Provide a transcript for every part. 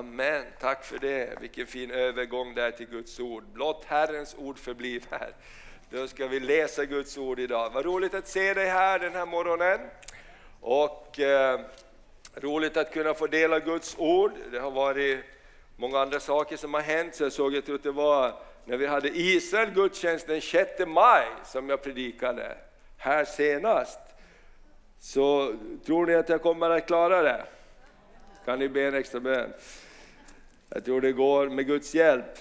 Amen, tack för det. Vilken fin övergång där till Guds ord. Blott Herrens ord förbliv här. Då ska vi läsa Guds ord idag. Vad roligt att se dig här den här morgonen. Och eh, roligt att kunna få dela Guds ord. Det har varit många andra saker som har hänt. Så jag såg, tror att det var när vi hade Israel gudstjänst den 6 maj som jag predikade här senast. Så tror ni att jag kommer att klara det? Kan ni be en extra bön? Jag tror det går med Guds hjälp.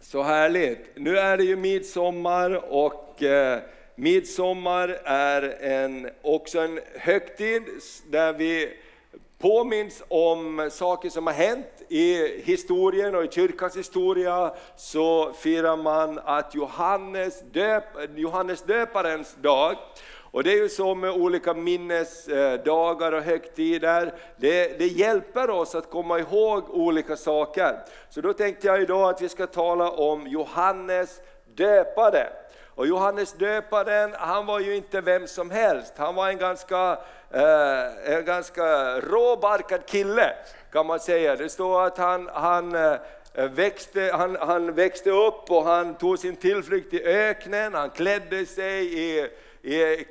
Så härligt! Nu är det ju midsommar och eh, midsommar är en, också en högtid där vi påminns om saker som har hänt i historien och i kyrkans historia så firar man att Johannes, döp, Johannes döparens dag och det är ju så med olika minnesdagar och högtider, det, det hjälper oss att komma ihåg olika saker. Så då tänkte jag idag att vi ska tala om Johannes döpare. Och Johannes döparen, han var ju inte vem som helst, han var en ganska, eh, en ganska råbarkad kille kan man säga. Det står att han, han eh, Växte, han, han växte upp och han tog sin tillflykt i öknen, han klädde sig i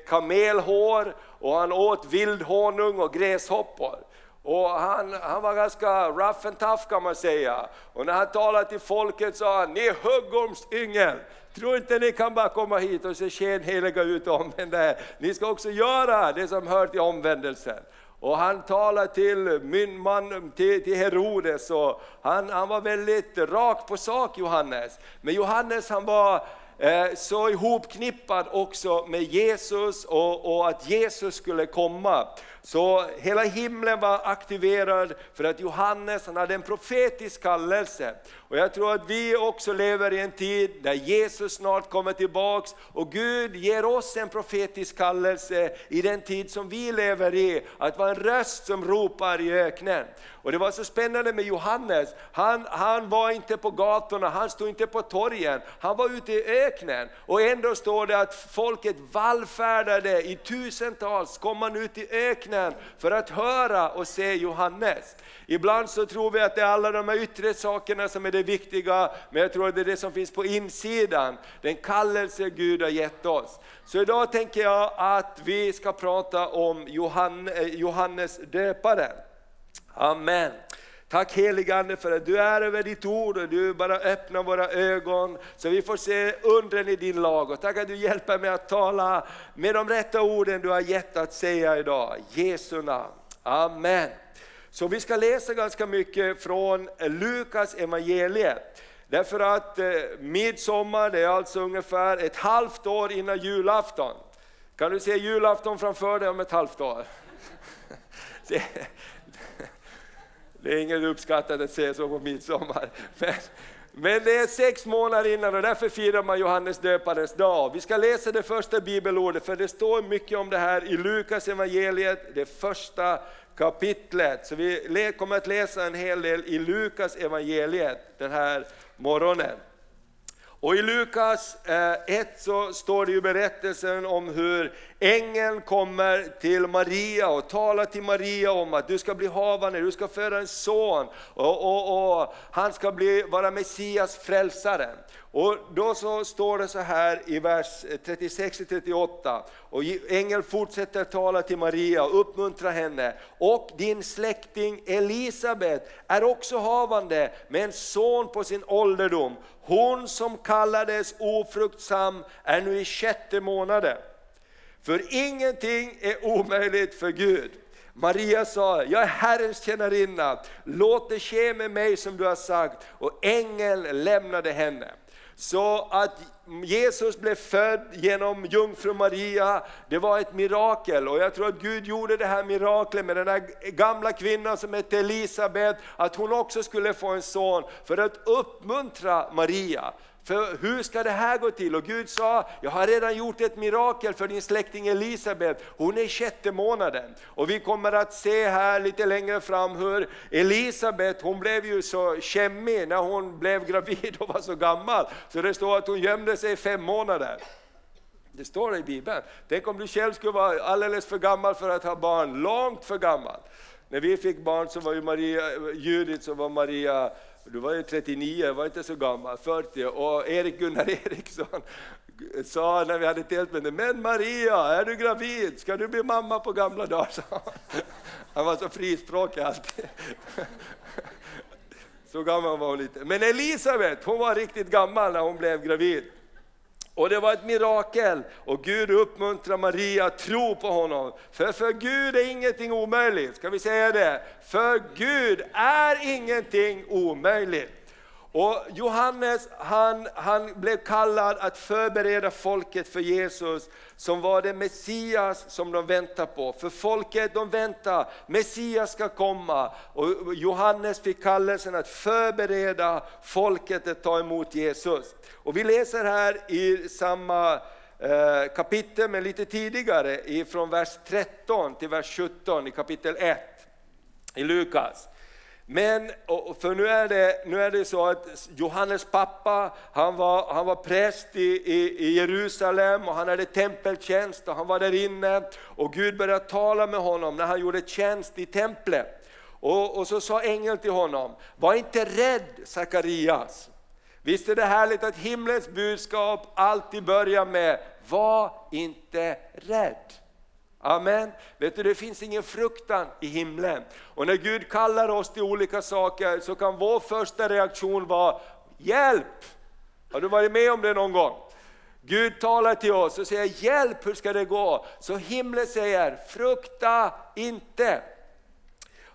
kamelhår och han åt vildhonung och gräshoppor. Och han, han var ganska rough and tough kan man säga. Och när han talade till folket sa han, ni huggorms yngel. Tror inte ni kan bara komma hit och se skenheliga ut och omvända er, Ni ska också göra det som hör till omvändelsen. Och han talade till mynman, till, till Herodes och han, han var väldigt rak på sak Johannes. Men Johannes han var Eh, så ihopknippad också med Jesus och, och, att Jesus skulle komma. Så hela himlen var aktiverad för att Johannes han hade en profetisk kallelse. Och jag tror att vi också lever i en tid där Jesus snart kommer tillbaks och Gud ger oss en profetisk kallelse i den tid som vi lever i, att vara en röst som ropar i öknen. Och det var så spännande med Johannes, han, han var inte på gatorna, han stod inte på torgen, han var ute i öknen. Och ändå står det att folket vallfärdade i tusentals, kom man ut i öknen för att höra och se Johannes. Ibland så tror vi att det är alla de här yttre sakerna som är det viktiga, men jag tror att det är det som finns på insidan, den kallelse Gud har gett oss. Så idag tänker jag att vi ska prata om eh, Johannes döparen. Amen. Tack heligande för att du är över ditt ord och du bara öppnar våra ögon så vi får se undren i din lag. Och tack att du hjälper mig att tala med de rätta orden du har gett att säga idag. Jesu namn. Amen. Så vi ska läsa ganska mycket från Lukas evangeliet. Därför att eh, midsommar, det är alltså ungefär ett halvt år innan julafton. Kan du se julafton framför dig om ett halvt år? Det, det är inget uppskattat att se så på midsommar. Men, men det är sex månader innan och därför firar man Johannes döparens dag. Vi ska läsa det första bibelordet för det står mycket om det här i Lukas evangeliet, det första kapitlet. Så vi kommer att läsa en hel del i Lukas evangeliet den här morgonen. Och i Lukas eh, 1 så står det ju berättelsen om hur ängeln kommer till Maria och talar till Maria om att du ska bli havande, du ska föda en son och, och, och han ska bli, vara Messias frälsare. Och då så står det så här i vers 36-38, och ängeln fortsätter tala till Maria och uppmuntra henne. Och din släkting Elisabet är också havande med en son på sin ålderdom. Hon som kallades ofruktsam är nu i sjätte månaden. För ingenting är omöjligt för Gud. Maria sa, jag är Herrens tjänarinna, låt det ske med mig som du har sagt. Och ängeln lämnade henne. Så att Jesus blev född genom jungfru Maria, det var ett mirakel. Och jag tror att Gud gjorde det här miraklet med den här gamla kvinnan som hette Elisabet, att hon också skulle få en son, för att uppmuntra Maria. För hur ska det här gå till? Och Gud sa, jag har redan gjort ett mirakel för din släkting Elisabet, hon är i sjätte månaden. Och vi kommer att se här lite längre fram hur Elisabet, hon blev ju så kämmig när hon blev gravid och var så gammal, så det står att hon gömde sig i fem månader. Det står i Bibeln. Tänk om du själv skulle vara alldeles för gammal för att ha barn, långt för gammal. När vi fick barn så var ju Maria, Judit så var Maria, du var ju 39, var inte så gammal, 40, och Erik Gunnar Eriksson sa när vi hade tältmöte, men Maria, är du gravid? Ska du bli mamma på gamla dagar? Han var så frispråkig alltid. Så gammal var hon inte. Men Elisabet, hon var riktigt gammal när hon blev gravid. Och det var ett mirakel och Gud uppmuntrar Maria att tro på honom. För för Gud är ingenting omöjligt, ska vi säga det? För Gud är ingenting omöjligt. Och Johannes han, han blev kallad att förbereda folket för Jesus som var det Messias som de väntade på. För folket de väntar, Messias ska komma. Och Johannes fick kallelsen att förbereda folket att ta emot Jesus. Och vi läser här i samma eh, kapitel, men lite tidigare, från vers 13 till vers 17 i kapitel 1 i Lukas. Men, för nu är, det, nu är det så att Johannes pappa, han var, han var präst i, i, i Jerusalem och han hade tempeltjänst och han var där inne och Gud började tala med honom när han gjorde tjänst i templet. Och, och så sa ängeln till honom, var inte rädd Sakarias. Visst är det härligt att himlens budskap alltid börjar med, var inte rädd. Amen. Vet du, det finns ingen fruktan i himlen. Och när Gud kallar oss till olika saker så kan vår första reaktion vara hjälp. Har du varit med om det någon gång? Gud talar till oss och säger hjälp, hur ska det gå? Så himlen säger frukta inte.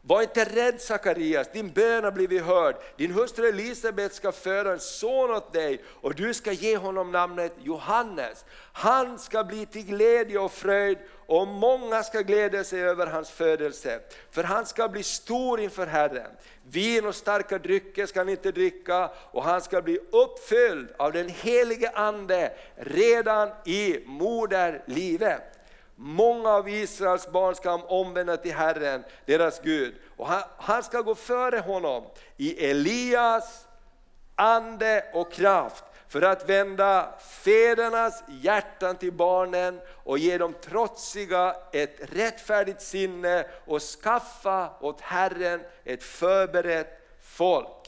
Var inte rädd Sakarias, din bön har blivit hörd. Din hustru Elisabet ska föda en son åt dig och du ska ge honom namnet Johannes. Han ska bli till glädje och fröjd och många ska glädja sig över hans födelse. För han ska bli stor inför Herren. Vin och starka drycker ska han inte dricka och han ska bli uppfylld av den helige Ande redan i moderlivet. Många av Israels barn ska omvända till Herren, deras Gud. Och han, han ska gå före honom i Elias ande och kraft för att vända fädernas hjärtan till barnen och ge dem trotsiga ett rättfärdigt sinne och skaffa åt Herren ett förberett folk.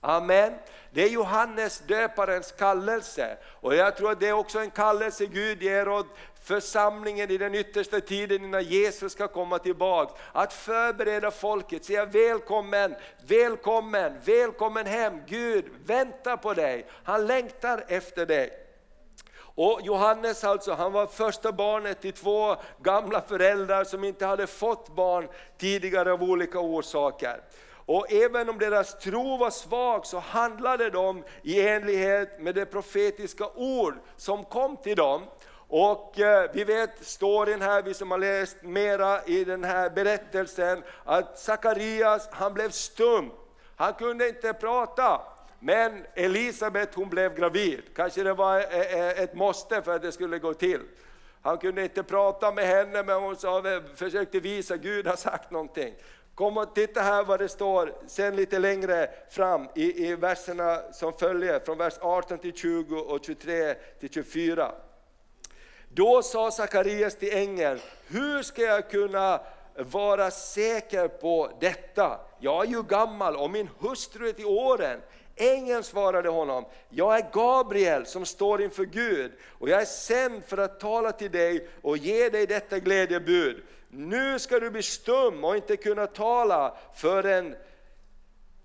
Amen. Det är Johannes döparens kallelse och jag tror att det är också en kallelse Gud ger åt församlingen i den yttersta tiden innan Jesus ska komma tillbaka. Att förbereda folket, säga välkommen, välkommen, välkommen hem. Gud väntar på dig, han längtar efter dig. Och Johannes alltså, han var första barnet till två gamla föräldrar som inte hade fått barn tidigare av olika orsaker. Och även om deras tro var svag så handlade de i enlighet med det profetiska ord som kom till dem. Och eh, vi vet storyn här, vi som har läst mera i den här berättelsen, att Sakarias han blev stum. Han kunde inte prata. Men Elisabet hon blev gravid, kanske det var eh, eh, ett måste för att det skulle gå till. Han kunde inte prata med henne men hon sa, försökte visa att Gud har sagt någonting. Kom och titta här vad det står sen lite längre fram i, i verserna som följer, från vers 18 till 20 och 23 till 24. Då sa Sakarias till ängeln, hur ska jag kunna vara säker på detta? Jag är ju gammal och min hustru är till åren. Ängeln svarade honom, jag är Gabriel som står inför Gud och jag är sänd för att tala till dig och ge dig detta glädjebud. Nu ska du bli stum och inte kunna tala förrän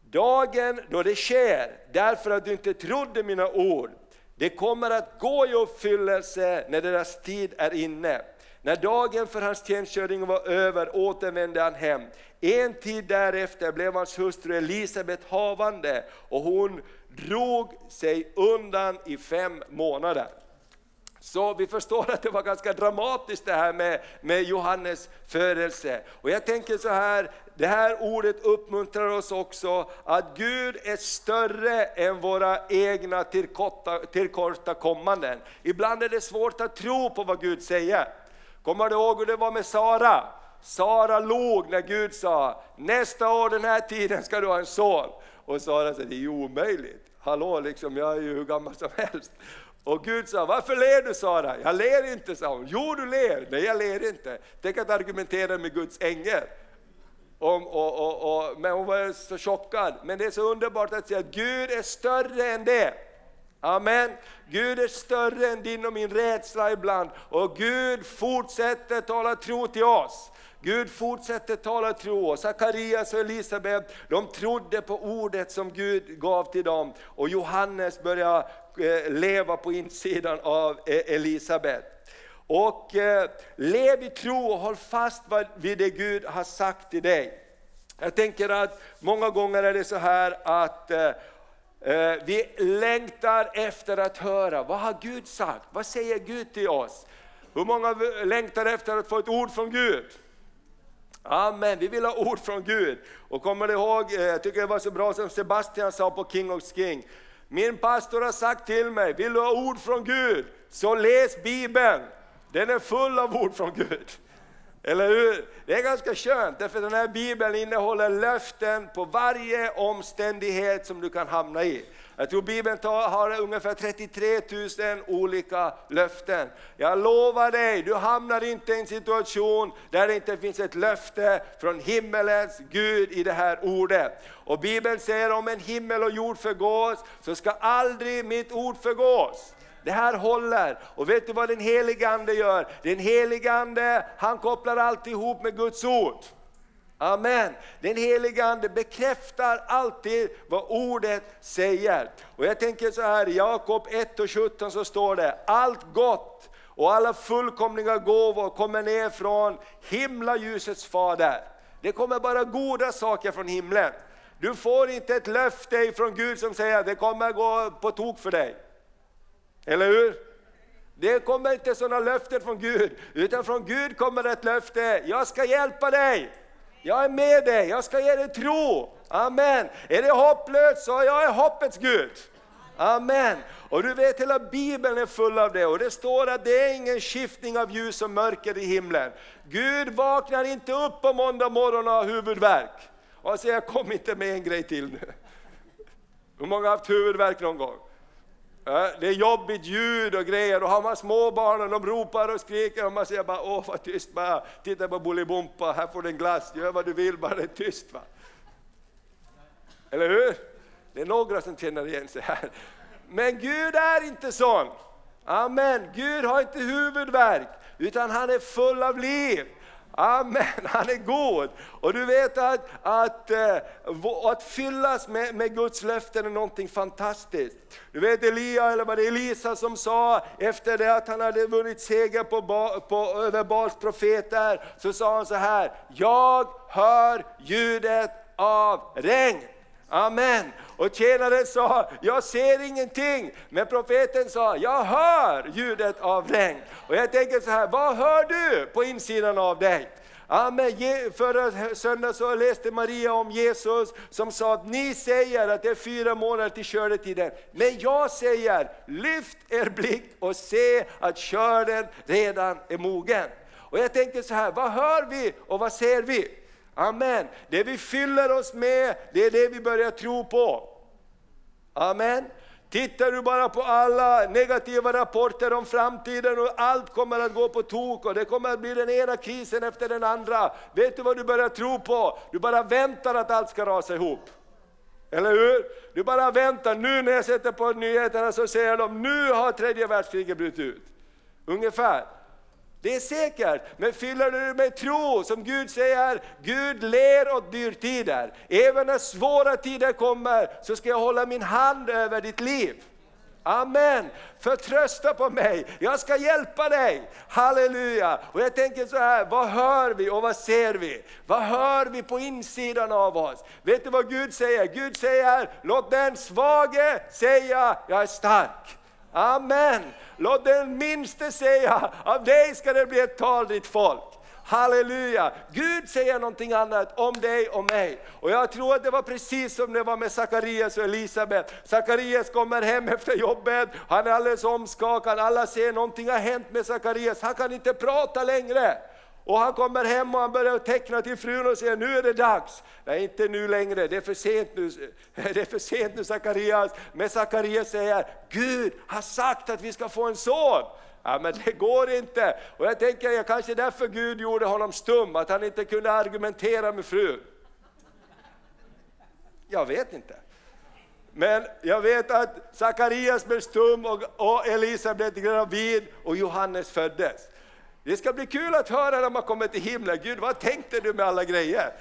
dagen då det sker, därför att du inte trodde mina ord. Det kommer att gå i uppfyllelse när deras tid är inne. När dagen för hans tjänstgöring var över återvände han hem. En tid därefter blev hans hustru Elisabet havande och hon drog sig undan i fem månader. Så vi förstår att det var ganska dramatiskt det här med, med Johannes födelse. Och jag tänker så här, det här ordet uppmuntrar oss också att Gud är större än våra egna tillkortakommanden. Ibland är det svårt att tro på vad Gud säger. Kommer du ihåg hur det var med Sara? Sara log när Gud sa, nästa år den här tiden ska du ha en son. Och Sara sa, det är ju omöjligt. Hallå, liksom, jag är ju hur gammal som helst. Och Gud sa, varför ler du Sara? Jag ler inte, sa hon. Jo, du ler. Nej, jag ler inte. Tänk att argumentera med Guds ängel. Om, och, och, och, men hon var så chockad. Men det är så underbart att säga att Gud är större än det. Amen. Gud är större än din och min rädsla ibland och Gud fortsätter tala tro till oss. Gud fortsätter tala tro Sakarias och Elisabet de trodde på ordet som Gud gav till dem och Johannes började Eh, leva på insidan av eh, Elisabet. Och eh, lev i tro och håll fast vid det Gud har sagt till dig. Jag tänker att många gånger är det så här att eh, vi längtar efter att höra, vad har Gud sagt? Vad säger Gud till oss? Hur många längtar efter att få ett ord från Gud? Amen, vi vill ha ord från Gud. Och kommer du ihåg, jag tycker det var så bra som Sebastian sa på King of King. Min pastor har sagt till mig, vill du ha ord från Gud, så läs Bibeln. Den är full av ord från Gud. Eller hur? Det är ganska skönt, därför den här Bibeln innehåller löften på varje omständighet som du kan hamna i. Jag tror Bibeln har ungefär 33 000 olika löften. Jag lovar dig, du hamnar inte i en situation där det inte finns ett löfte från himmelens Gud i det här ordet. Och Bibeln säger om en himmel och jord förgås, så ska aldrig mitt ord förgås. Det här håller. Och vet du vad den helige Ande gör? Den helige Ande, han kopplar alltid ihop med Guds ord. Amen. Den helige Ande bekräftar alltid vad ordet säger. Och jag tänker så här, i Jakob 1 och 17 så står det, allt gott och alla fullkomliga gåvor kommer ner från himlaljusets fader. Det kommer bara goda saker från himlen. Du får inte ett löfte från Gud som säger att det kommer gå på tok för dig. Eller hur? Det kommer inte sådana löften från Gud, utan från Gud kommer ett löfte, jag ska hjälpa dig. Jag är med dig, jag ska ge dig tro. Amen. Är det hopplöst så jag är hoppets Gud. Amen. Och du vet hela bibeln är full av det och det står att det är ingen skiftning av ljus och mörker i himlen. Gud vaknar inte upp på måndag morgon och har huvudvärk. Och säger jag kom inte med en grej till nu. Hur många har haft huvudvärk någon gång? Det är jobbigt ljud och grejer och har man småbarn och de ropar och skriker och man säger bara åh vad tyst bara, titta på Bolibompa, här får du en glass, gör vad du vill bara det är tyst. Va? Eller hur? Det är några som känner igen sig här. Men Gud är inte sån. Amen, Gud har inte huvudvärk utan han är full av liv. Amen, han är god. Och du vet att, att, eh, att fyllas med, med Guds löften är någonting fantastiskt. Du vet Elia, eller var det Elisa som sa efter det att han hade vunnit seger på, på, över Bals profeter, så sa han så här, jag hör ljudet av regn. Amen. Och tjänaren sa, jag ser ingenting. Men profeten sa, jag hör ljudet av regn. Och jag tänker så här, vad hör du på insidan av dig? Amen. Förra söndagen så läste Maria om Jesus som sa att ni säger att det är fyra månader till skördetiden. Men jag säger, lyft er blick och se att skörden redan är mogen. Och jag tänker så här, vad hör vi och vad ser vi? Amen. Det vi fyller oss med, det är det vi börjar tro på. Amen. Tittar du bara på alla negativa rapporter om framtiden och allt kommer att gå på tok och det kommer att bli den ena krisen efter den andra. Vet du vad du börjar tro på? Du bara väntar att allt ska rasa ihop. Eller hur? Du bara väntar, nu när jag sätter på nyheterna så säger de, nu har tredje världskriget brutit ut. Ungefär. Det är säkert, men fyller du det med tro som Gud säger, Gud ler åt dyrtider. Även när svåra tider kommer så ska jag hålla min hand över ditt liv. Amen! Förtrösta på mig, jag ska hjälpa dig. Halleluja! Och jag tänker så här, vad hör vi och vad ser vi? Vad hör vi på insidan av oss? Vet du vad Gud säger? Gud säger, låt den svage säga, jag är stark. Amen! Låt den minste säga, av dig ska det bli ett talrikt folk. Halleluja! Gud säger någonting annat om dig och mig. Och jag tror att det var precis som det var med Sakarias och Elisabet. Sakarias kommer hem efter jobbet, han är alldeles omskakad, alla ser någonting har hänt med Sakarias, han kan inte prata längre. Och han kommer hem och han börjar teckna till frun och säger nu är det dags. Nej inte nu längre, det är för sent nu, det är för sent nu Sakarias. Men Sakarias säger, Gud har sagt att vi ska få en son. Ja, men det går inte. Och jag tänker, jag kanske därför Gud gjorde honom stum, att han inte kunde argumentera med frun. Jag vet inte. Men jag vet att Sakarias blev stum och, och Elisabet gravid och Johannes föddes. Det ska bli kul att höra när man kommer till himlen. Gud, vad tänkte du med alla grejer?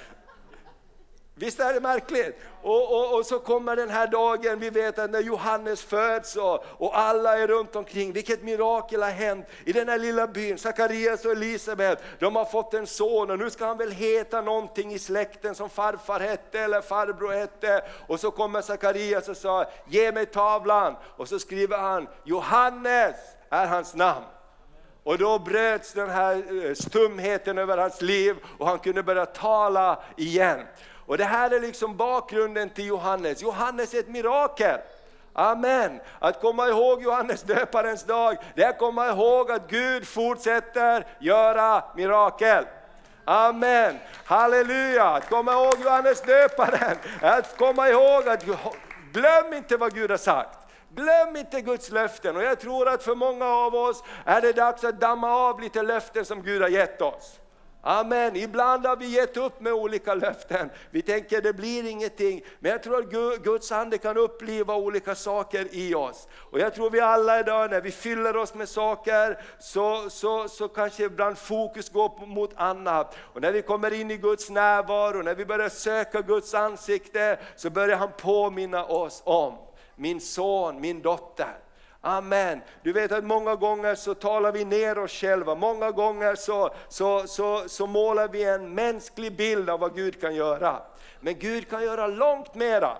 Visst är det märkligt? Och, och, och, så kommer den här dagen, vi vet att när Johannes föds och, och alla är runt omkring, vilket mirakel har hänt i den här lilla byn. Sakarias och Elisabet, de har fått en son och nu ska han väl heta någonting i släkten som farfar hette eller farbror hette. Och så kommer Sakarias och sa, ge mig tavlan. Och så skriver han, Johannes är hans namn. Och då bröts den här eh, stumheten över hans liv och han kunde börja tala igen. Och det här är liksom bakgrunden till Johannes. Johannes är ett mirakel. Amen. Att komma ihåg Johannes döparens dag, det är att komma ihåg att Gud fortsätter göra mirakel. Amen. Halleluja. Att komma ihåg Johannes döparen, att komma ihåg att glöm inte vad Gud har sagt. Glöm inte Guds löften och jag tror att för många av oss är det dags att damma av lite löften som Gud har gett oss. Amen. Ibland har vi gett upp med olika löften. Vi tänker det blir ingenting. Men jag tror att Guds ande kan uppliva olika saker i oss. Och jag tror vi alla idag när vi fyller oss med saker så, så, så kanske ibland fokus går mot annat. Och när vi kommer in i Guds närvaro, när vi börjar söka Guds ansikte så börjar han påminna oss om min son, min dotter. Amen. Du vet att många gånger så talar vi ner oss själva, många gånger så, så, så, så målar vi en mänsklig bild av vad Gud kan göra. Men Gud kan göra långt mera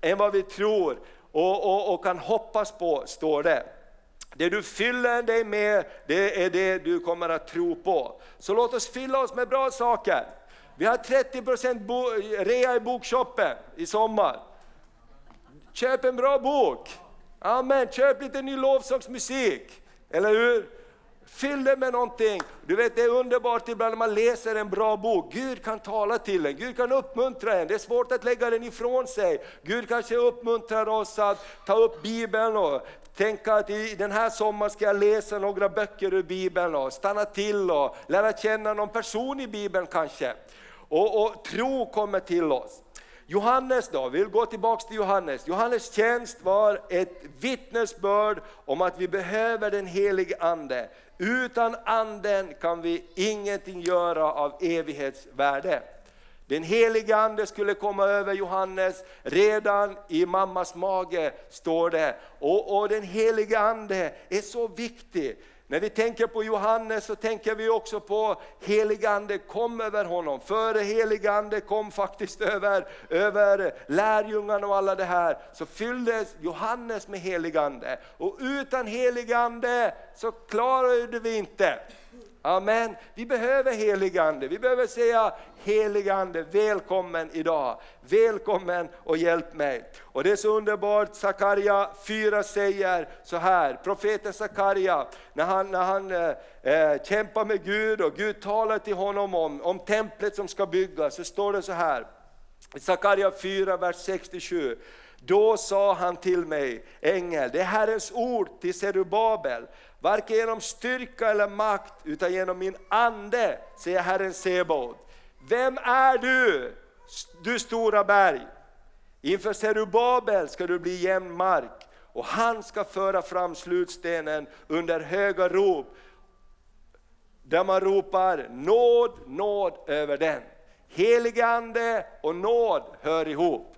än vad vi tror och, och, och kan hoppas på, står det. Det du fyller dig med, det är det du kommer att tro på. Så låt oss fylla oss med bra saker. Vi har 30% rea i bokshoppen i sommar. Köp en bra bok! Amen, köp lite ny lovsångsmusik, eller hur? Fyll det med någonting. Du vet det är underbart ibland när man läser en bra bok. Gud kan tala till en, Gud kan uppmuntra en. Det är svårt att lägga den ifrån sig. Gud kanske uppmuntrar oss att ta upp Bibeln och tänka att i den här sommaren ska jag läsa några böcker ur Bibeln och stanna till och lära känna någon person i Bibeln kanske. Och, och tro kommer till oss. Johannes då, vi vill gå tillbaks till Johannes. Johannes tjänst var ett vittnesbörd om att vi behöver den helige Ande. Utan Anden kan vi ingenting göra av evighetsvärde. Den helige Ande skulle komma över Johannes redan i mammas mage, står det. Och, och den helige Ande är så viktig. När vi tänker på Johannes så tänker vi också på heligande kom över honom. Före heligande kom faktiskt över, över lärjungarna och alla det här, så fylldes Johannes med heligande. Och utan heligande så klarade vi inte. Amen. Vi behöver heligande. Vi behöver säga heligande, välkommen idag. Välkommen och hjälp mig. Och det är så underbart, Sakarja 4 säger så här, profeten Sakarja, när han, när han eh, eh, kämpar med Gud och Gud talar till honom om, om templet som ska byggas, så står det så här, Sakarja 4, vers 67. Då sa han till mig, ängel, det är Herrens ord till Serubabel, varken genom styrka eller makt, utan genom min ande, säger Herren Sebod. Vem är du, du stora berg? Inför Serubabel ska du bli jämn mark och han ska föra fram slutstenen under höga rop, där man ropar nåd, nåd över den. Helige Ande och nåd hör ihop.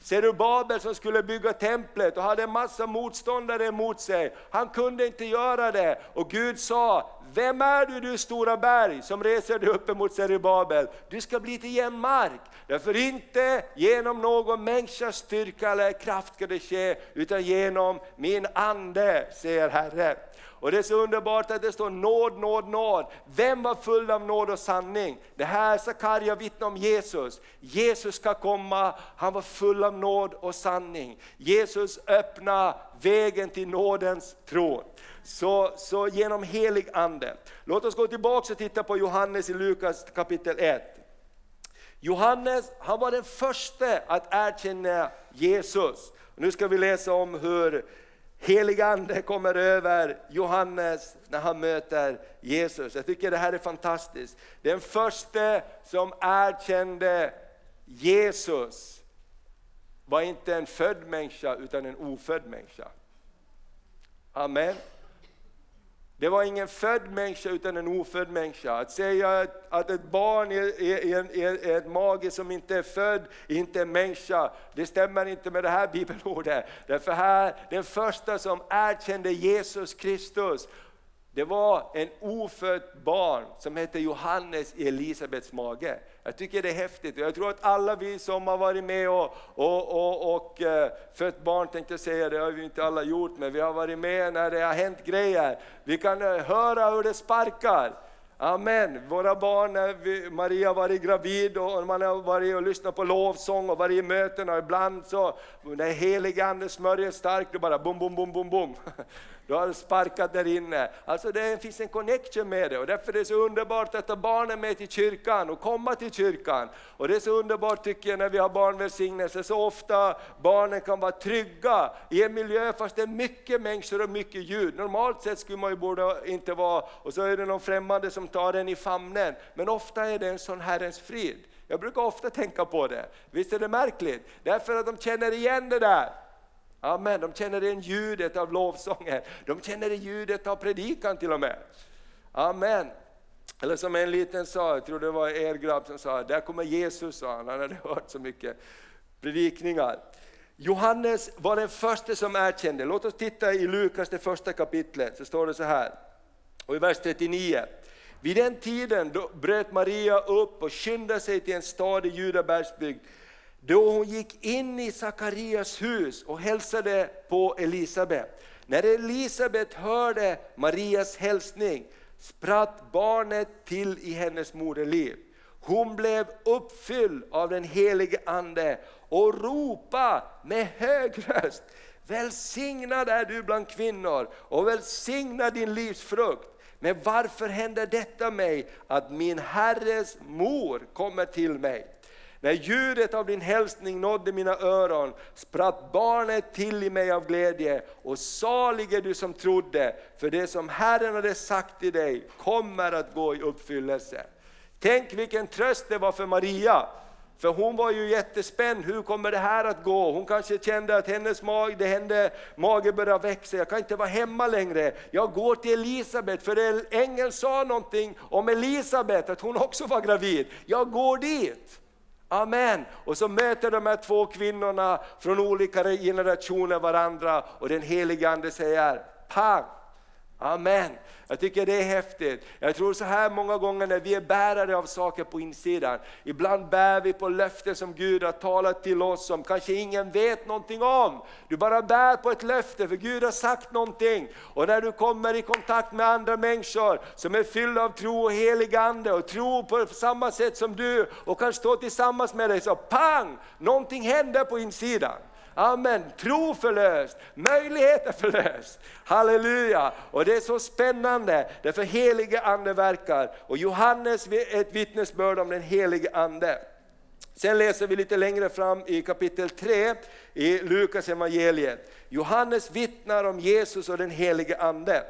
Zerubabel som skulle bygga templet och hade en massa motståndare emot sig, han kunde inte göra det. Och Gud sa, vem är du du stora berg som reser dig upp emot Zerubabel? Du ska bli till jämn mark. Därför inte genom någon människas styrka eller kraft ska det ske, utan genom min ande, säger Herren. Och det är så underbart att det står nåd, nåd, nåd. Vem var full av nåd och sanning? Det här Sakarja vittnar om Jesus. Jesus ska komma, han var full av nåd och sanning. Jesus öppna vägen till nådens tron. Så, så genom helig ande. Låt oss gå tillbaka och titta på Johannes i Lukas kapitel 1. Johannes han var den första att erkänna Jesus. Nu ska vi läsa om hur helig ande kommer över Johannes när han möter Jesus. Jag tycker det här är fantastiskt. Den första som erkände Jesus var inte en född människa utan en ofödd människa. Amen. Det var ingen född människa utan en ofödd människa. Att säga att ett barn är ett mage som inte är född, inte en människa, det stämmer inte med det här bibelordet. Därför här, den första som erkände Jesus Kristus det var en ofött barn som hette Johannes i Elisabets mage. Jag tycker det är häftigt och jag tror att alla vi som har varit med och, och, och, och eh, fött barn, tänkte jag säga, det har vi inte alla gjort, men vi har varit med när det har hänt grejer. Vi kan eh, höra hur det sparkar. Amen. Våra barn, eh, vi, Maria har varit gravid och man har varit och lyssnat på lovsång och varit i möten och ibland så, när helige Ande smörjer starkt, då bara bom, bom, bom, bom, bom. Du har sparkat där inne. Alltså det finns en connection med det och därför är det så underbart att ta barnen med till kyrkan och komma till kyrkan. Och det är så underbart tycker jag när vi har barnvälsignelse, så ofta barnen kan vara trygga i en miljö fast det är mycket människor och mycket ljud. Normalt sett skulle man ju borde inte vara, och så är det någon främmande som tar en i famnen. Men ofta är det en sån Herrens frid. Jag brukar ofta tänka på det. Visst är det märkligt? Därför att de känner igen det där. Amen, de känner igen ljudet av lovsången, de känner ljudet av predikan till och med. Amen. Eller som en liten sa, jag tror det var er grabb som sa, där kommer Jesus, sa han, han hade hört så mycket predikningar. Johannes var den första som erkände, låt oss titta i Lukas det första kapitlet, så står det så här, och i vers 39. Vid den tiden bröt Maria upp och skyndade sig till en stad i Judabergsbygd då hon gick in i Sakarias hus och hälsade på Elisabet. När Elisabet hörde Marias hälsning spratt barnet till i hennes moderliv. Hon blev uppfylld av den helige Ande och ropa med hög röst, välsignad är du bland kvinnor och välsignad din livsfrukt. Men varför händer detta mig att min Herres mor kommer till mig? När ljudet av din hälsning nådde mina öron spratt barnet till i mig av glädje och salig är du som trodde, för det som Herren hade sagt till dig kommer att gå i uppfyllelse. Tänk vilken tröst det var för Maria, för hon var ju jättespänd, hur kommer det här att gå? Hon kanske kände att hennes mage, det hände, mage började växa, jag kan inte vara hemma längre. Jag går till Elisabet, för ängeln sa någonting om Elisabet, att hon också var gravid. Jag går dit. Amen! Och så möter de här två kvinnorna från olika generationer varandra och den helige Ande säger pang! Amen! Jag tycker det är häftigt. Jag tror så här många gånger när vi är bärare av saker på insidan, ibland bär vi på löften som Gud har talat till oss som kanske ingen vet någonting om. Du bara bär på ett löfte för Gud har sagt någonting. Och när du kommer i kontakt med andra människor som är fyllda av tro och helig ande och tror på samma sätt som du och kan stå tillsammans med dig så pang! Någonting händer på insidan. Amen. Tro förlöst, möjligheter förlöst. Halleluja! Och det är så spännande, därför helige Ande verkar. Och Johannes är ett vittnesbörd om den helige Ande. Sen läser vi lite längre fram i kapitel 3 i Lukas evangeliet. Johannes vittnar om Jesus och den helige Ande.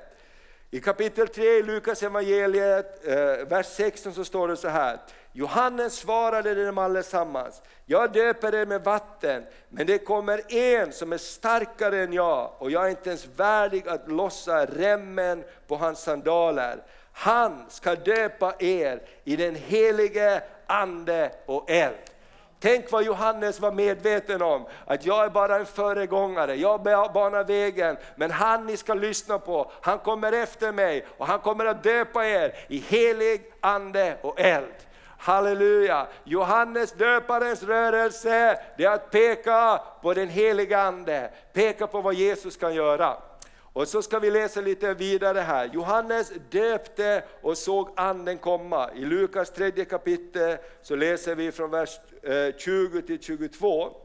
I kapitel 3 i Lukas evangeliet, eh, vers 16 så står det så här. Johannes svarade dem allesammans, jag döper er med vatten, men det kommer en som är starkare än jag och jag är inte ens värdig att lossa remmen på hans sandaler. Han ska döpa er i den helige Ande och eld. Tänk vad Johannes var medveten om, att jag är bara en föregångare, jag banar vägen, men han ni ska lyssna på, han kommer efter mig och han kommer att döpa er i helig ande och eld. Halleluja! Johannes döparens rörelse, det är att peka på den heliga Ande, peka på vad Jesus kan göra. Och så ska vi läsa lite vidare här. Johannes döpte och såg anden komma. I Lukas tredje kapitel så läser vi från vers eh, 20 till 22.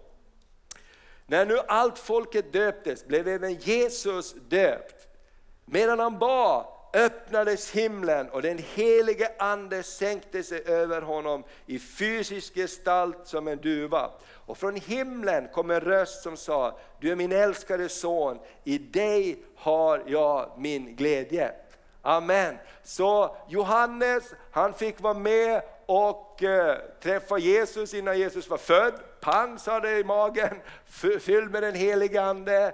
När nu allt folket döptes blev även Jesus döpt. Medan han bad öppnades himlen och den helige ande sänkte sig över honom i fysisk gestalt som en duva. Och från himlen kom en röst som sa, du är min älskade son, i dig har jag min glädje. Amen. Så Johannes, han fick vara med och eh, träffa Jesus innan Jesus var född. Pang sa det i magen, fylld med den helige Ande.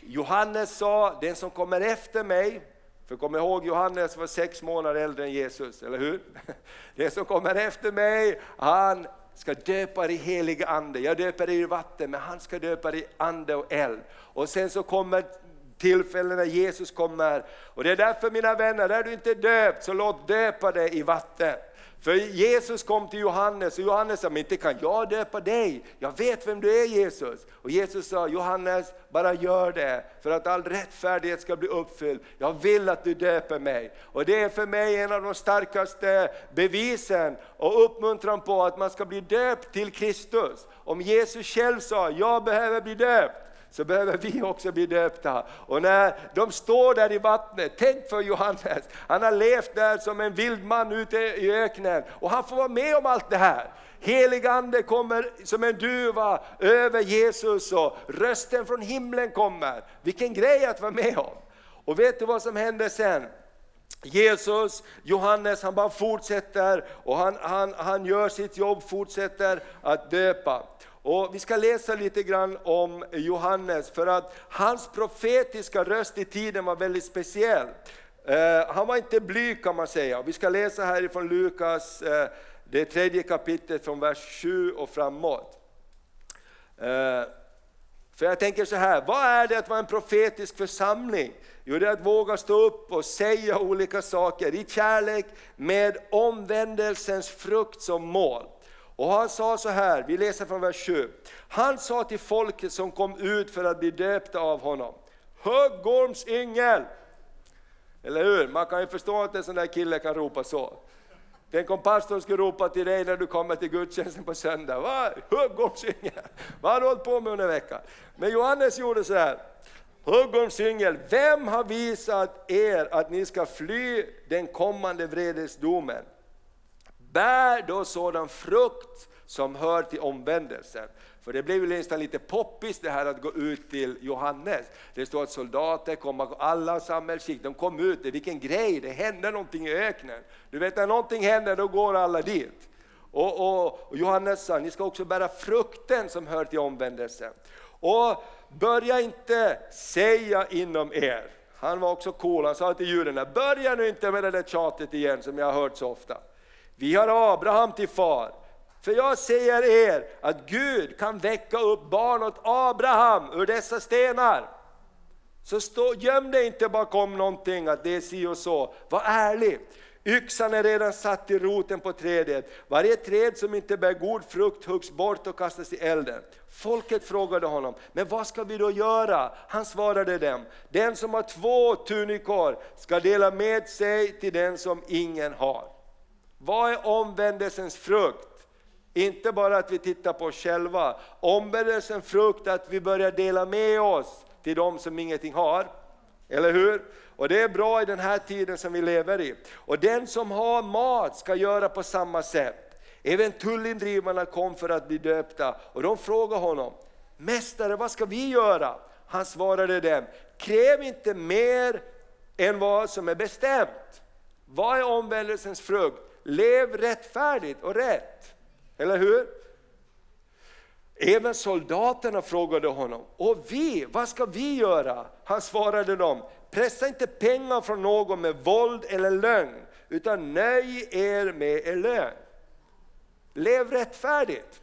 Johannes sa, den som kommer efter mig, för kom ihåg Johannes var sex månader äldre än Jesus, eller hur? Det som kommer efter mig, han ska döpa dig i helig ande. Jag döper dig i vatten, men han ska döpa dig i ande och eld. Och sen så kommer tillfällen när Jesus kommer. Och det är därför mina vänner, är du inte döpt så låt döpa dig i vatten. För Jesus kom till Johannes och Johannes sa, men inte kan jag döpa dig, jag vet vem du är Jesus. Och Jesus sa, Johannes bara gör det för att all rättfärdighet ska bli uppfylld. Jag vill att du döper mig. Och det är för mig en av de starkaste bevisen och uppmuntran på att man ska bli döpt till Kristus. Om Jesus själv sa, jag behöver bli döpt, så behöver vi också bli döpta. Och när de står där i vattnet, tänk för Johannes, han har levt där som en vild man ute i öknen och han får vara med om allt det här. Helig ande kommer som en duva över Jesus och rösten från himlen kommer. Vilken grej att vara med om! Och vet du vad som händer sen? Jesus, Johannes, han bara fortsätter och han, han, han gör sitt jobb, fortsätter att döpa. Och vi ska läsa lite grann om Johannes för att hans profetiska röst i tiden var väldigt speciell. Eh, han var inte blyg kan man säga. Vi ska läsa härifrån Lukas, eh, det tredje kapitlet från vers 7 och framåt. Eh, för jag tänker så här, vad är det att vara en profetisk församling? Jo, det är att våga stå upp och säga olika saker i kärlek med omvändelsens frukt som mål. Och han sa så här, vi läser från vers 7. Han sa till folket som kom ut för att bli döpta av honom, Höggormsyngel! Eller hur? Man kan ju förstå att en sån där kille kan ropa så. Tänk om pastorn skulle ropa till dig när du kommer till gudstjänsten på söndag. Va? Höggormsyngel! Vad har du hållit på med under veckan? Men Johannes gjorde så här. Höggormsyngel, vem har visat er att ni ska fly den kommande vredesdomen? Bär då sådan frukt som hör till omvändelsen. För det blev ju nästan lite poppis det här att gå ut till Johannes. Det står att soldater kom, alla samhällsskikt, de kom ut, det, vilken grej, det hände någonting i öknen. Du vet när någonting händer då går alla dit. Och, och, och Johannes sa, ni ska också bära frukten som hör till omvändelsen. Och börja inte säga inom er, han var också cool, han sa till judarna, börja nu inte med det där tjatet igen som jag har hört så ofta. Vi har Abraham till far. För jag säger er att Gud kan väcka upp barn åt Abraham ur dessa stenar. Så stå, göm dig inte bakom någonting att det är si och så, var ärlig. Yxan är redan satt i roten på trädet. Varje träd som inte bär god frukt huggs bort och kastas i elden. Folket frågade honom, men vad ska vi då göra? Han svarade dem, den som har två tunikor ska dela med sig till den som ingen har. Vad är omvändelsens frukt? Inte bara att vi tittar på oss själva. Omvändelsens frukt är att vi börjar dela med oss till de som ingenting har. Eller hur? Och det är bra i den här tiden som vi lever i. Och den som har mat ska göra på samma sätt. Även tullindrivarna kom för att bli döpta och de frågade honom, Mästare vad ska vi göra? Han svarade dem, kräv inte mer än vad som är bestämt. Vad är omvändelsens frukt? Lev rättfärdigt och rätt. Eller hur? Även soldaterna frågade honom, och vi, vad ska vi göra? Han svarade dem, pressa inte pengar från någon med våld eller lögn, utan nöj er med er lön. Lev rättfärdigt.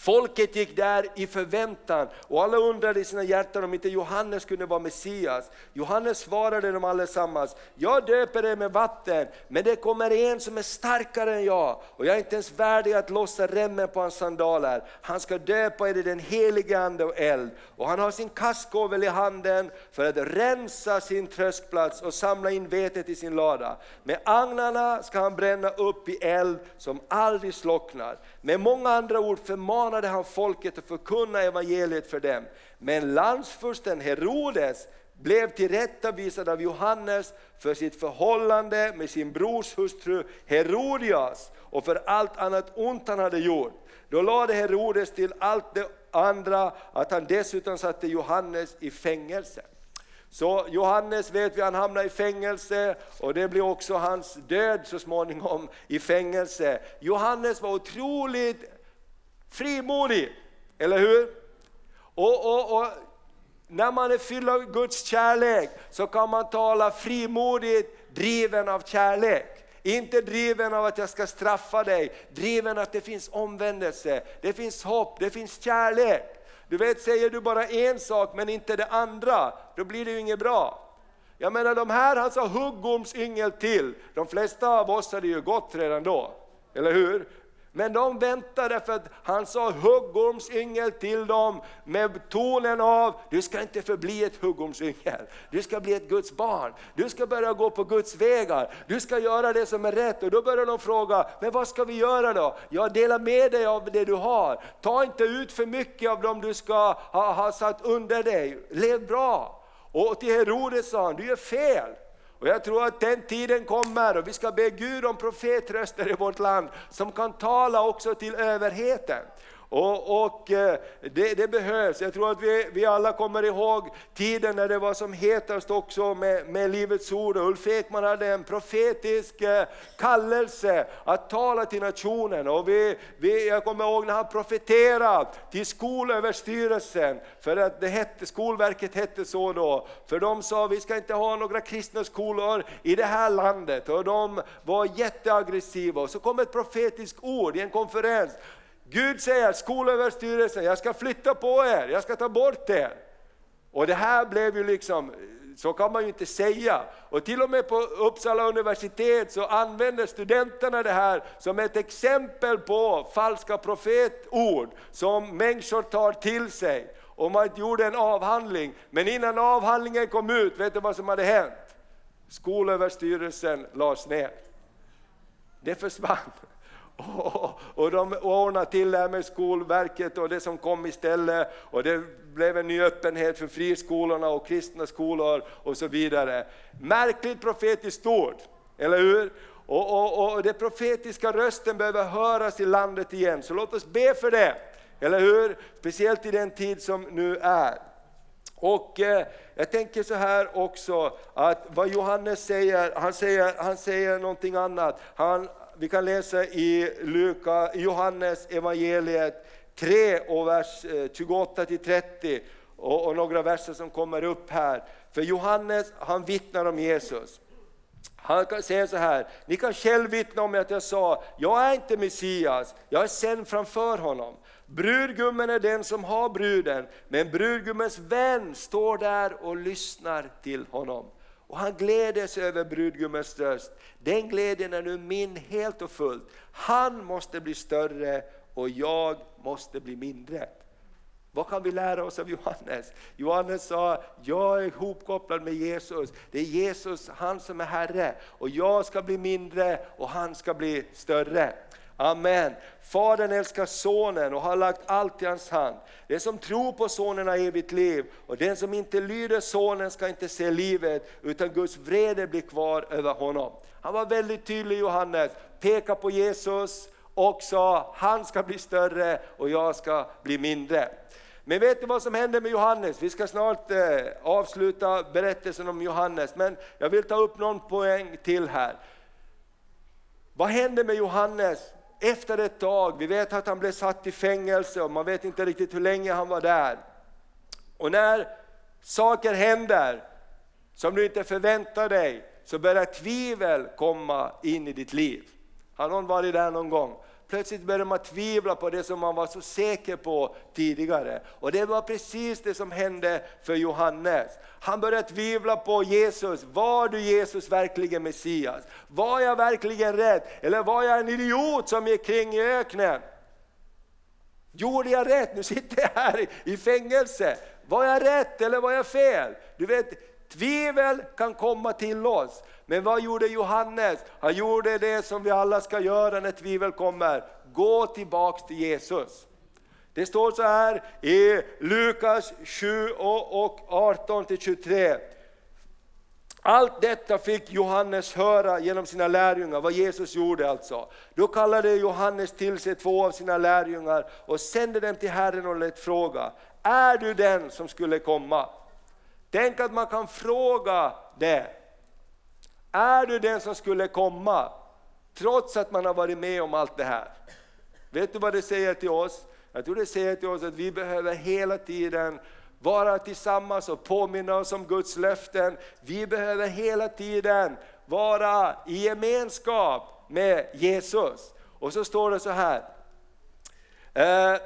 Folket gick där i förväntan och alla undrade i sina hjärtan om inte Johannes kunde vara Messias. Johannes svarade dem allesammans, jag döper er med vatten, men det kommer en som är starkare än jag och jag är inte ens värdig att lossa remmen på hans sandaler. Han ska döpa er i den helige Ande och eld och han har sin kastkovel i handen för att rensa sin tröskplats och samla in vetet i sin lada. Med agnarna ska han bränna upp i eld som aldrig slocknar. Med många andra ord uppmanade han folket att förkunna evangeliet för dem. Men landsfursten Herodes blev tillrättavisad av Johannes för sitt förhållande med sin brors hustru Herodias och för allt annat ont han hade gjort. Då lade Herodes till allt det andra att han dessutom satte Johannes i fängelse. Så Johannes vet vi, han hamnar i fängelse och det blir också hans död så småningom i fängelse. Johannes var otroligt frimodig, eller hur? Och, och, och när man är fylld av Guds kärlek så kan man tala frimodigt driven av kärlek. Inte driven av att jag ska straffa dig, driven att det finns omvändelse, det finns hopp, det finns kärlek. Du vet, säger du bara en sak men inte det andra, då blir det ju inget bra. Jag menar de här han sa huggormsyngel till, de flesta av oss hade ju gått redan då, eller hur? Men de väntade för att han sa huggormsyngel till dem med tonen av, du ska inte förbli ett huggormsyngel, du ska bli ett Guds barn, du ska börja gå på Guds vägar, du ska göra det som är rätt. Och då börjar de fråga, men vad ska vi göra då? Ja, dela med dig av det du har, ta inte ut för mycket av dem du ska ha, ha satt under dig, lev bra. Och till Herodes sa han, du gör fel. Och jag tror att den tiden kommer och vi ska be Gud om profetröster i vårt land som kan tala också till överheten. Och, och eh, det, det, behövs. Jag tror att vi, vi alla kommer ihåg tiden när det var som hetast också med, med Livets Ord. Ulf Ekman hade en profetisk eh, kallelse att tala till nationen. Och vi, vi, jag kommer ihåg när han profeterade till Skolöverstyrelsen, för att det hette, Skolverket hette så då. För de sa vi ska inte ha några kristna skolor i det här landet. Och de var jätteaggressiva. Och så kom ett profetiskt ord i en konferens Gud säger, Skolöverstyrelsen, jag ska flytta på er, jag ska ta bort er. Och det här blev ju liksom, så kan man ju inte säga. Och till och med på Uppsala universitet så använder studenterna det här som ett exempel på falska profetord som människor tar till sig. Och man gjorde en avhandling, men innan avhandlingen kom ut, vet du vad som hade hänt? Skolöverstyrelsen lades ner. Det försvann. Och de ordnade till det här med Skolverket och det som kom istället. Och det blev en ny öppenhet för friskolorna och kristna skolor och så vidare. Märkligt profetiskt ord, eller hur? Och, och, och den profetiska rösten behöver höras i landet igen, så låt oss be för det. Eller hur? Speciellt i den tid som nu är. Och eh, jag tänker så här också, att vad Johannes säger, han säger, han säger någonting annat. Han, vi kan läsa i Luka, Johannes evangeliet 3 och vers eh, 28 till 30 och, och några verser som kommer upp här. För Johannes han vittnar om Jesus. Han säger så här, ni kan själv vittna om att jag sa, jag är inte Messias, jag är sänd framför honom. Brudgummen är den som har bruden, men brudgummens vän står där och lyssnar till honom. Och han gläder sig över brudgummens röst. Den glädjen är nu min helt och fullt. Han måste bli större och jag måste bli mindre. Vad kan vi lära oss av Johannes? Johannes sa, jag är ihopkopplad med Jesus. Det är Jesus, han som är Herre. Och jag ska bli mindre och han ska bli större. Amen. Fadern älskar sonen och har lagt allt i hans hand. Den som tror på sonen har evigt liv och den som inte lyder sonen ska inte se livet utan Guds vrede blir kvar över honom. Han var väldigt tydlig Johannes, peka på Jesus och sa han ska bli större och jag ska bli mindre. Men vet du vad som hände med Johannes? Vi ska snart eh, avsluta berättelsen om Johannes, men jag vill ta upp någon poäng till här. Vad hände med Johannes efter ett tag, vi vet att han blev satt i fängelse och man vet inte riktigt hur länge han var där. Och när saker händer som du inte förväntar dig så börjar tvivel komma in i ditt liv. Har någon varit där någon gång? Plötsligt började man tvivla på det som man var så säker på tidigare. Och det var precis det som hände för Johannes. Han började tvivla på Jesus. Var du Jesus verkligen Messias? Var jag verkligen rätt? Eller var jag en idiot som gick kring i öknen? Gjorde jag rätt? Nu sitter jag här i fängelse. Var jag rätt eller var jag fel? Du vet, tvivel kan komma till oss. Men vad gjorde Johannes? Han gjorde det som vi alla ska göra när tvivel kommer. Gå tillbaks till Jesus. Det står så här i Lukas 7 och 18 23. Allt detta fick Johannes höra genom sina lärjungar, vad Jesus gjorde alltså. Då kallade Johannes till sig två av sina lärjungar och sände dem till Herren och lät fråga, är du den som skulle komma? Tänk att man kan fråga det. Är du den som skulle komma? Trots att man har varit med om allt det här. Vet du vad det säger till oss? Jag tror det säger till oss att vi behöver hela tiden vara tillsammans och påminna oss om Guds löften. Vi behöver hela tiden vara i gemenskap med Jesus. Och så står det så här. Eh,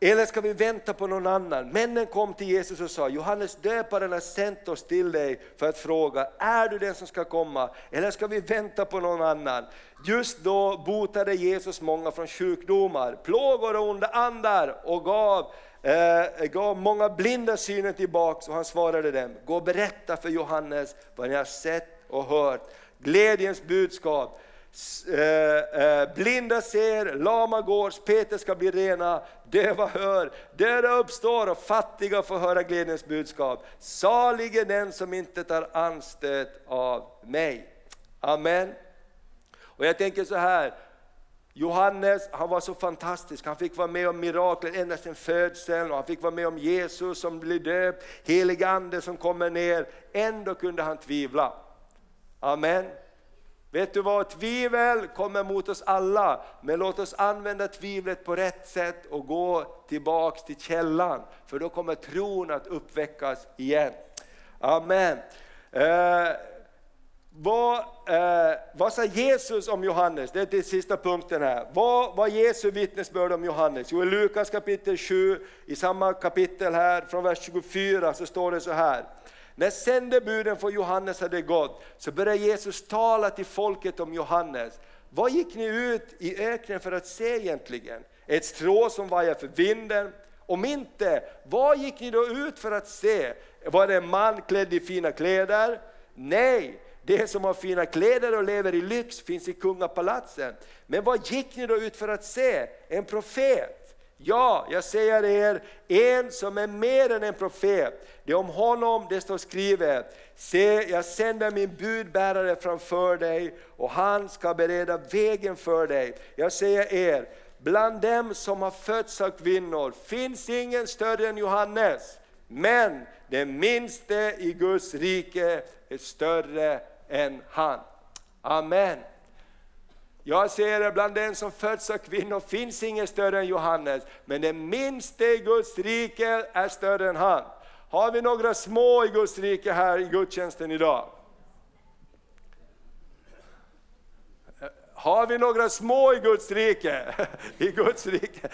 eller ska vi vänta på någon annan? Männen kom till Jesus och sa, Johannes döparen har sänt oss till dig för att fråga, är du den som ska komma? Eller ska vi vänta på någon annan? Just då botade Jesus många från sjukdomar, plågor och onda andar och gav eh, gav många blinda synen tillbaks och han svarade dem, gå och berätta för Johannes vad ni har sett och hört, glädjens budskap. Eh, eh, blinda ser, lama går, Peter ska bli rena, döva hör, döda uppstår och fattiga får höra glädjens budskap. Salig är den som inte tar anstöt av mig. Amen. Och jag tänker så här, Johannes han var så fantastisk, han fick vara med om mirakler ända sedan födseln och han fick vara med om Jesus som blir döpt, helig ande som kommer ner. Ändå kunde han tvivla. Amen. Vet du vad, tvivel kommer mot oss alla, men låt oss använda tvivlet på rätt sätt och gå tillbaks till källan, för då kommer tron att uppväckas igen. Amen. Eh, vad, eh, vad sa Jesus om Johannes? Det är den sista punkten här. Vad var Jesu vittnesbörd om Johannes? Jo, i Lukas kapitel 7, i samma kapitel här, från vers 24, så står det så här. När sändebuden för Johannes hade gått, så började Jesus tala till folket om Johannes. Vad gick ni ut i öknen för att se egentligen? Ett strå som vajar för vinden? Om inte, vad gick ni då ut för att se? Var det en man klädd i fina kläder? Nej, det som har fina kläder och lever i lyx finns i kungapalatsen. Men vad gick ni då ut för att se? En profet? Ja, jag säger er, en som är mer än en profet. Det är om honom det står skrivet. Se, jag sänder min budbärare framför dig och han ska bereda vägen för dig. Jag säger er, bland dem som har fötts av kvinnor finns ingen större än Johannes. Men den minste i Guds rike är större än han. Amen. Jag säger det, bland den som föds av kvinnor finns ingen större än Johannes, men den minste i Guds rike är större än han. Har vi några små i Guds rike här i gudstjänsten idag? Har vi några små i Guds rike? I Guds rike.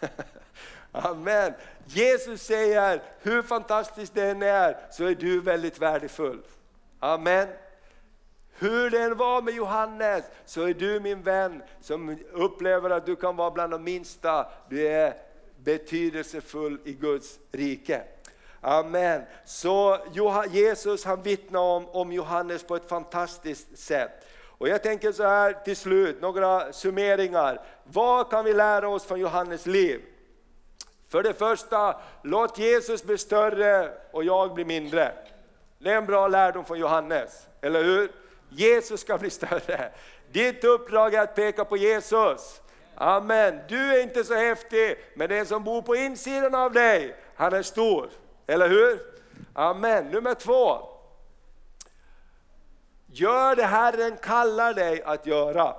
Amen. Jesus säger, hur fantastiskt det än är, så är du väldigt värdefull. Amen. Hur det än var med Johannes så är du min vän som upplever att du kan vara bland de minsta. Du är betydelsefull i Guds rike. Amen. Så Jesus han vittnar om, om Johannes på ett fantastiskt sätt. Och jag tänker så här till slut, några summeringar. Vad kan vi lära oss från Johannes liv? För det första, låt Jesus bli större och jag bli mindre. Det är en bra lärdom från Johannes, eller hur? Jesus ska bli större. Ditt uppdrag är att peka på Jesus. Amen. Du är inte så häftig, men den som bor på insidan av dig, han är stor. Eller hur? Amen. Nummer två. Gör det Herren kallar dig att göra.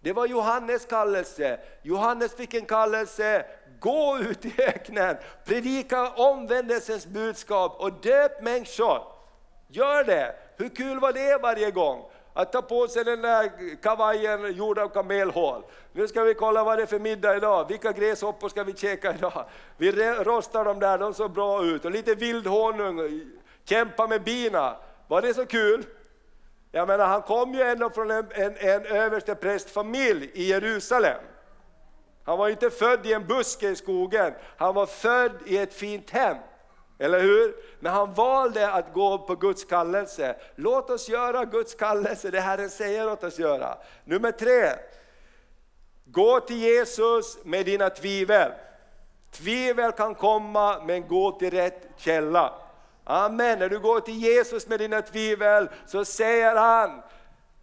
Det var Johannes kallelse. Johannes fick en kallelse, gå ut i öknen, predika omvändelsens budskap och döp människor. Gör det! Hur kul var det varje gång? Att ta på sig den där kavajen gjord av kamelhål. Nu ska vi kolla vad det är för middag idag, vilka gräshoppor ska vi käka idag? Vi rostar dem där, de såg bra ut. Och lite vildhonung, kämpa med bina. Var det så kul? Jag menar, han kom ju ändå från en, en, en översteprästfamilj i Jerusalem. Han var inte född i en buske i skogen, han var född i ett fint hem. Eller hur? Men han valde att gå på Guds kallelse. Låt oss göra Guds kallelse, det Herren säger åt oss göra. Nummer tre, gå till Jesus med dina tvivel. Tvivel kan komma, men gå till rätt källa. Amen. När du går till Jesus med dina tvivel så säger han,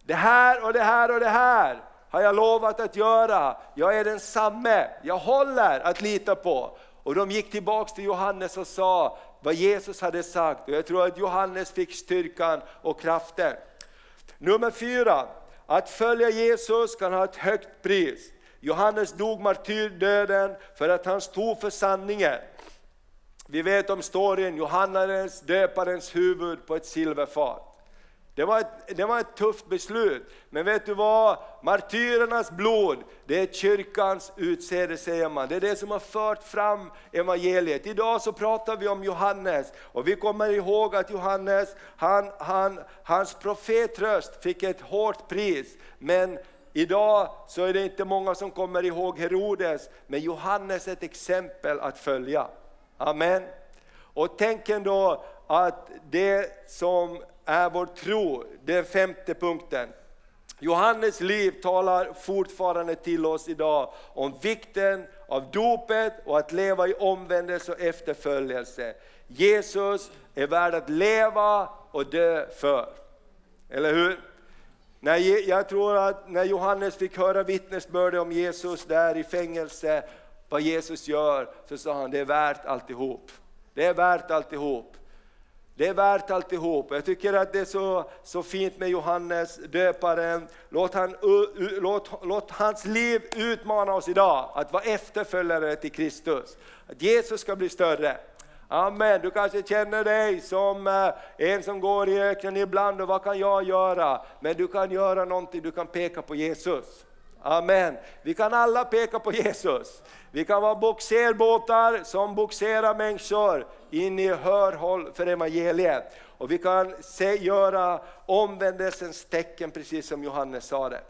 det här och det här och det här har jag lovat att göra. Jag är densamme, jag håller att lita på. Och de gick tillbaks till Johannes och sa vad Jesus hade sagt. Och jag tror att Johannes fick styrkan och kraften. Nummer fyra, att följa Jesus kan ha ett högt pris. Johannes dog martyrdöden för att han stod för sanningen. Vi vet om storyn, Johannes döparens huvud på ett silverfat. Det var, ett, det var ett tufft beslut, men vet du vad? Martyrernas blod, det är kyrkans utsäde säger man. Det är det som har fört fram evangeliet. Idag så pratar vi om Johannes och vi kommer ihåg att Johannes, han, han, hans profetröst fick ett hårt pris. Men idag så är det inte många som kommer ihåg Herodes, men Johannes är ett exempel att följa. Amen. Och tänk ändå att det som är vår tro, den femte punkten. Johannes liv talar fortfarande till oss idag om vikten av dopet och att leva i omvändelse och efterföljelse. Jesus är värd att leva och dö för. Eller hur? När, jag tror att när Johannes fick höra vittnesbördet om Jesus där i fängelse, vad Jesus gör, så sa han det är värt alltihop. Det är värt alltihop. Det är värt alltihop. Jag tycker att det är så, så fint med Johannes döparen. Låt, han, låt, låt hans liv utmana oss idag att vara efterföljare till Kristus. Att Jesus ska bli större. Amen. Du kanske känner dig som eh, en som går i öknen ibland och vad kan jag göra? Men du kan göra någonting, du kan peka på Jesus. Amen. Vi kan alla peka på Jesus. Vi kan vara boxerbåtar som boxerar människor in i hörhåll för evangeliet. Och vi kan se, göra omvändelsens tecken precis som Johannes sa det.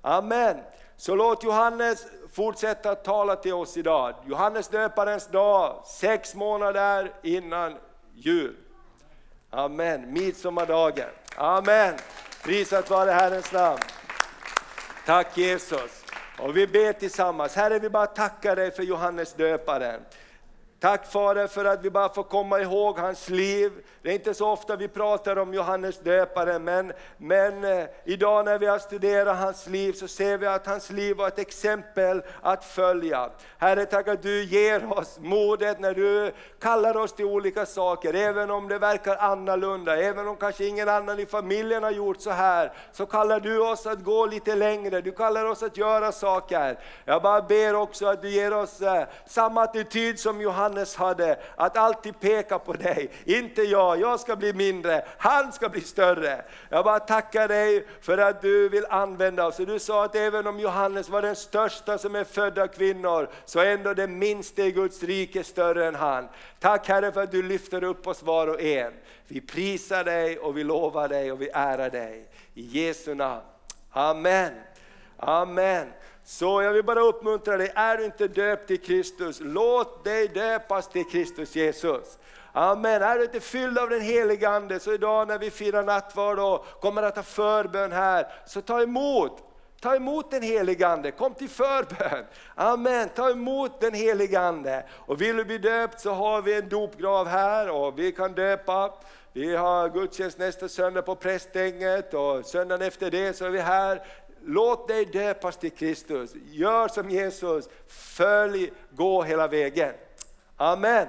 Amen. Så låt Johannes fortsätta tala till oss idag. Johannes döparens dag, sex månader innan jul. Amen, midsommardagen. Amen. Prisat vare Herrens namn. Tack Jesus. Och vi ber tillsammans. Herre, vi bara tackar dig för Johannes döparen. Tack Fader för att vi bara får komma ihåg hans liv. Det är inte så ofta vi pratar om Johannes döparen, men, men eh, idag när vi har studerat hans liv så ser vi att hans liv var ett exempel att följa. Herre, tack att du ger oss modet när du kallar oss till olika saker, även om det verkar annorlunda, även om kanske ingen annan i familjen har gjort så här, så kallar du oss att gå lite längre, du kallar oss att göra saker. Jag bara ber också att du ger oss eh, samma attityd som Johannes Johannes hade, att alltid peka på dig. Inte jag, jag ska bli mindre, han ska bli större. Jag bara tackar dig för att du vill använda oss. Du sa att även om Johannes var den största som är född av kvinnor, så är ändå den minsta i Guds rike större än han. Tack Herre för att du lyfter upp oss var och en. Vi prisar dig och vi lovar dig och vi ärar dig. I Jesu namn. Amen. Amen. Så jag vill bara uppmuntra dig, är du inte döpt till Kristus, låt dig döpas till Kristus Jesus. Amen. Är du inte fylld av den helige Ande, så idag när vi firar nattvard och kommer att ha förbön här, så ta emot Ta emot den helige Ande, kom till förbön. Amen, ta emot den helige Ande. Och vill du bli döpt så har vi en dopgrav här och vi kan döpa. Vi har gudstjänst nästa söndag på prästänget och söndagen efter det så är vi här Låt dig döpas till Kristus. Gör som Jesus, följ, gå hela vägen. Amen.